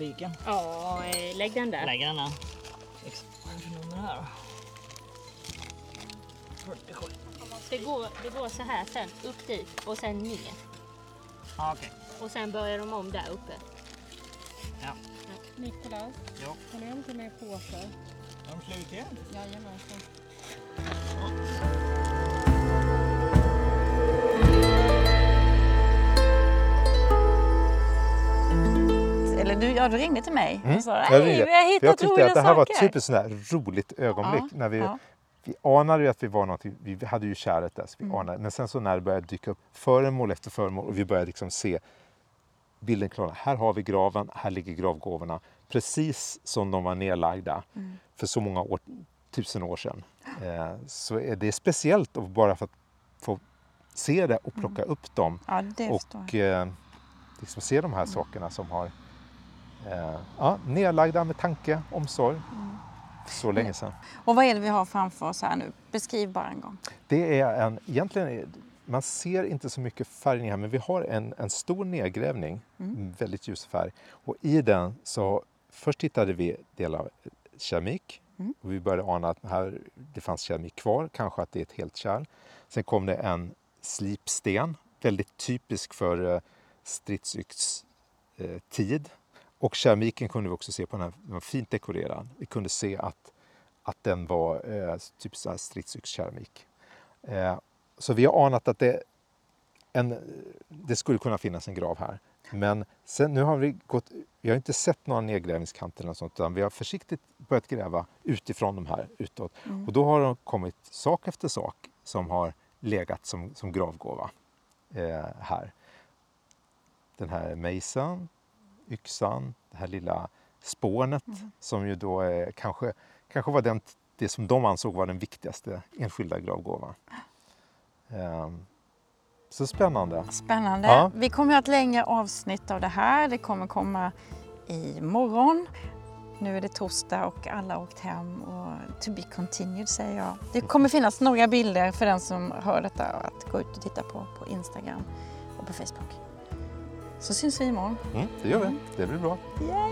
Samiken. Ja, lägg den där. Lägger den där. Vad är det för nummer här då? 47. Det går, det går så här sen, upp dit och sen ner. Ah, Okej. Och sen börjar de om där uppe. Ja. Nikolas, Jo. har ni hämtat med påsar? Är de slut igen? Jajamensan. Du, ja, du ringde till mig och sa Jag ringde. vi har hittat Jag tyckte att det här var saker. ett typiskt sånt roligt ögonblick. Ja, när vi, ja. vi anade ju att vi var någonting, vi hade ju kärlet där, så vi Mm. anade, men sen så när det började dyka upp föremål efter föremål och vi började liksom se bilden klar. Här har vi graven, här ligger gravgåvorna. Precis som de var nedlagda Mm. för så många år, tusen år sedan. Eh, så är det speciellt bara för att få se det och plocka upp dem Ja, och eh, liksom se de här sakerna som har ja, nedlagda med tanke, omsorg. Mm. Så länge sedan. Och vad är det vi har framför oss här nu? Beskriv bara en gång. Det är en, egentligen, man ser inte så mycket färgning här men vi har en, en stor nedgrävning, Mm. väldigt ljus färg. Och i den så först hittade vi delar av keramik. Mm. Och vi började ana att här, det fanns keramik kvar, kanske att det är ett helt kärl. Sen kom det en slipsten, väldigt typisk för eh, stridsyx eh, tid. Och keramiken kunde vi också se på den här, den var fint dekorerad. Vi kunde se att, att den var eh, typ så här stridsyxkeramik. Eh, så vi har anat att det, en, det skulle kunna finnas en grav här. Men sen, nu har vi gått, vi har inte sett några nedgrävningskanter eller sånt, utan vi har försiktigt börjat gräva utifrån de här utåt. Mm. Och då har det kommit sak efter sak som har legat som, som gravgåva eh, här. Den här mejseln, yxan, det här lilla spånet Mm. som ju då eh, kanske, kanske var den, det som de ansåg var den viktigaste enskilda gravgåvan. Ehm, så spännande. Spännande. Ja. Vi kommer att ha ett längre avsnitt av det här. Det kommer komma imorgon. Nu är det torsdag och alla har åkt hem och to be continued säger jag. Det kommer finnas några bilder för den som hör detta att gå ut och titta på på Instagram och på Facebook. Så syns vi imorgon. Mm, det gör vi. Det blir bra. Yay!